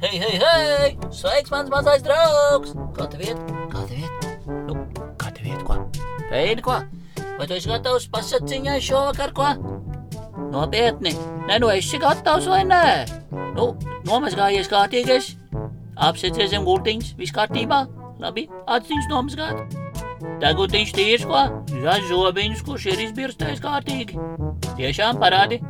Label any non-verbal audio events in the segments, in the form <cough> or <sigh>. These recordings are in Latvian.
Hei, hei, hei! Sveiks, mans mazais draugs! Kā tev iet? Kā tev iet? Nu, kā tev iet, ko? Veidi, ko? Vai tu esi gatavs pasaciņai šovakar, ko? Nopietni! Nē, nu esi gatavs vai nē? Nu, nomazgājies kārtīgais, apsieties zem gurtiņas, viss kārtībā, labi, aciņas nomazgāt. Degutiņš tīrs, ko? Zaļš zobiņš, kurš ir izbirstējis kārtīgi. Tiešām parādi.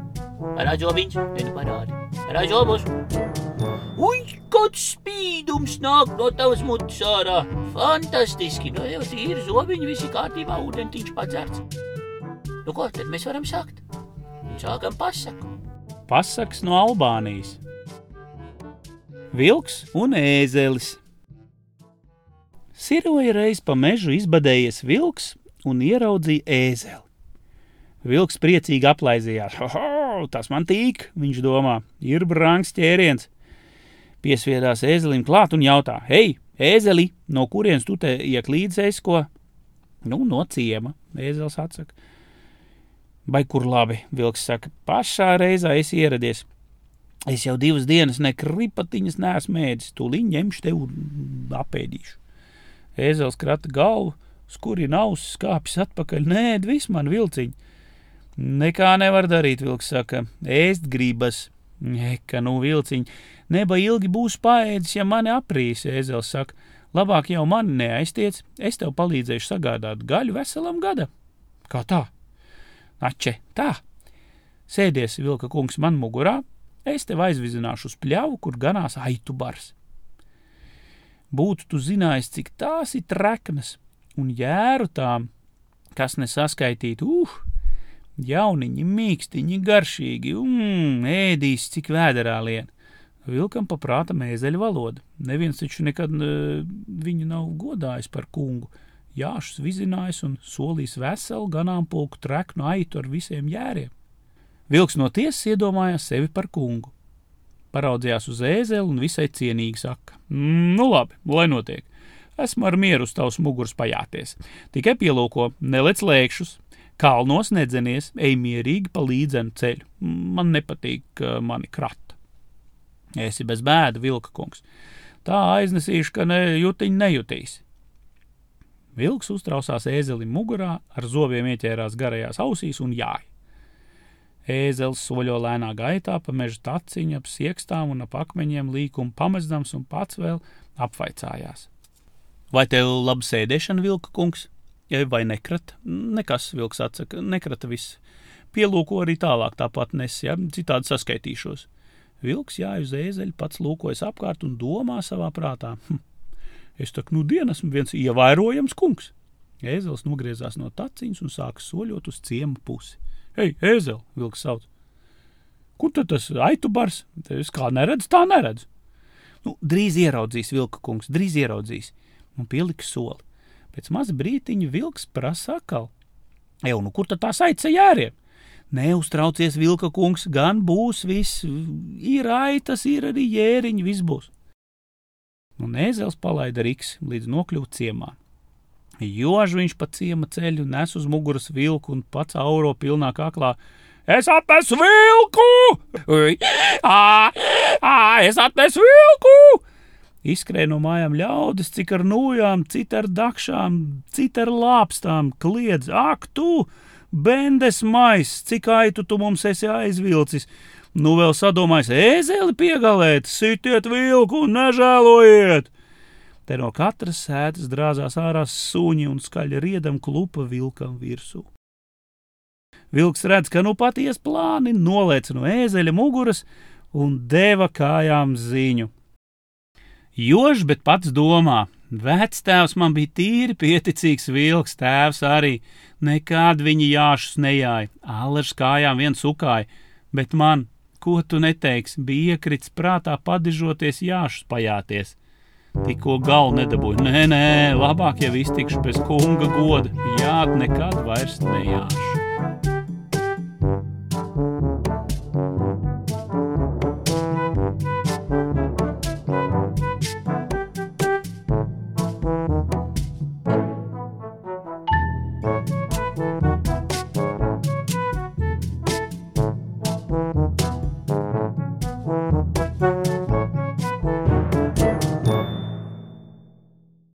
Parādi zobiņš, nenu parādi. Parādi zobus. Uj, kāds spīdums nāk no tavas mutes ārā. Fantastiski, no jau tīri zobiņi, visi kārtībā, ūdentiņš padzerts. Nu ko, tad mēs varam sākt. Sākam pasaku. Pasaks no Albānijas. Vilks un ēzelis. Siroja reiz pa mežu izbadējies vilks un ieraudzīja ēzeli. Vilks priecīgi aplaizījās. <laughs> Ho, ho, tas man tīk, viņš domā, ir brangs ķēriens. Piesviedās ēzelim klāt un jautā: Hei, ēzeli, no kurienes tu te ieklīdzēs ko? Nu, no ciema, ēzelis atsaka. Vai kur labi, vilks saka, pašā reizē es ieradies. Es jau divas dienas nekripatiņas neesmu mēģis, tūlīt ņemšu tevi un apēdīšu. Ēzels krata galvu, skurina ausis, skāpjas atpakaļ. Nē, viss man vilciņi. Nekā nevar darīt, vilks saka, ēst gribas. Eka, nu vilciņi, neba ilgi būs paēdis, ja mani aprīs, ēzels saka. Labāk jau mani neaiztiec, es tev palīdzēšu sagādāt gaļu veselam gada. Kā tā? Ače, tā! Sēdies, vilka kungs, man mugurā, es tev aizvizināšu uz pļauju, kur ganās aitu bars. Būtu tu zinājis, cik tās ir treknas un jēru tām, kas nesaskaitīt, uh, jauniņi, mīkstiņi, garšīgi, un ēdīs, cik vēderā lien. Vilkam paprāta mēzeļu valoda. Neviens taču nekad uh, viņu nav godājis par kungu. Jāšus vizinājis un solījis veselu ganāmpulku treknu aitu ar visiem jēriem. Vilks no tiesas iedomājās sevi par kungu paraudzījās uz ēzeli un visai cienīgi saka: Nu, labi, lai notiek. Esmu ar mieru uz tavas muguras pajāties. Tikai pielūko, nelec lēkšus, kalnos nedzenies, ej mierīgi pa līdzenu ceļu. Man nepatīk, ka mani krata. Esi bez bēda, vilka kungs. Tā aiznesīšu, ka ne jutiņi nejutīs. Vilks uztrausās ēzelim mugurā, ar zobiem ieķērās garajās ausīs un jāja. Ēzelis soļo lēnā gaitā pa meža taciņu ap siekstām un ap akmeņiem līkumu pamezdams un pats vēl apvaicājās. Vai tev laba sēdēšana, vilka kungs? Vai nekrata? Nekas, vilks atsaka, nekrata viss. Pielūko arī tālāk tāpat nes, ja citādi saskaitīšos. Vilks jāj uz ēzeļa, pats lūkojas apkārt un domā savā prātā. Hm, es tak nu dien esmu viens ievērojams kungs. Ēzelis nogriezās no taciņas un sāka soļot uz ciemu pusi. Hei, ēzel, vilks sauc. Kur tad tas aitu bars? Es kā neredzu, tā neredzu. Nu, drīz ieraudzīs vilka kungs, drīz ieraudzīs. Un pielika soli. Pēc maza brītiņa vilks prasa atkal. Jau, nu kur tad tās aica jēriem? Neuztraucies, vilka kungs, gan būs viss, ir aitas, ir arī jēriņi, viss būs. Un ēzels palaida riks līdz nokļūt ciemā. Jož viņš pa ciema ceļu nes uz muguras vilku un pats auro pilnā kaklā. Es atnesu vilku! Ā, ā, es atnesu vilku! Izskrēja no mājām ļaudis, cik ar nūjām, cita ar dakšām, cita ar lāpstām, kliedz, ak, tu, bendes mais, cik aitu tu mums esi aizvilcis! Nu vēl sadomājis, ēzeli piegalēt, sitiet vilku un nežēlojiet! Te no katras sēdes drāzās ārā suņi un skaļi riedam klupa vilkam virsū. Vilks redz, ka nu paties plāni nolēc no ēzeļa muguras un deva kājām ziņu. Jož, bet pats domā, vectēvs man bija tīri pieticīgs vilks, tēvs arī, nekād viņi jāšus nejāja, allers kājām viens sukāja, bet man, ko tu neteiksi, bija iekrits prātā padižoties jāšus pajāties. Tikko galvu nedabūju. Nē, nē, labāk jau iztikšu pēc kunga goda. Jā, nekad vairs nejāšu.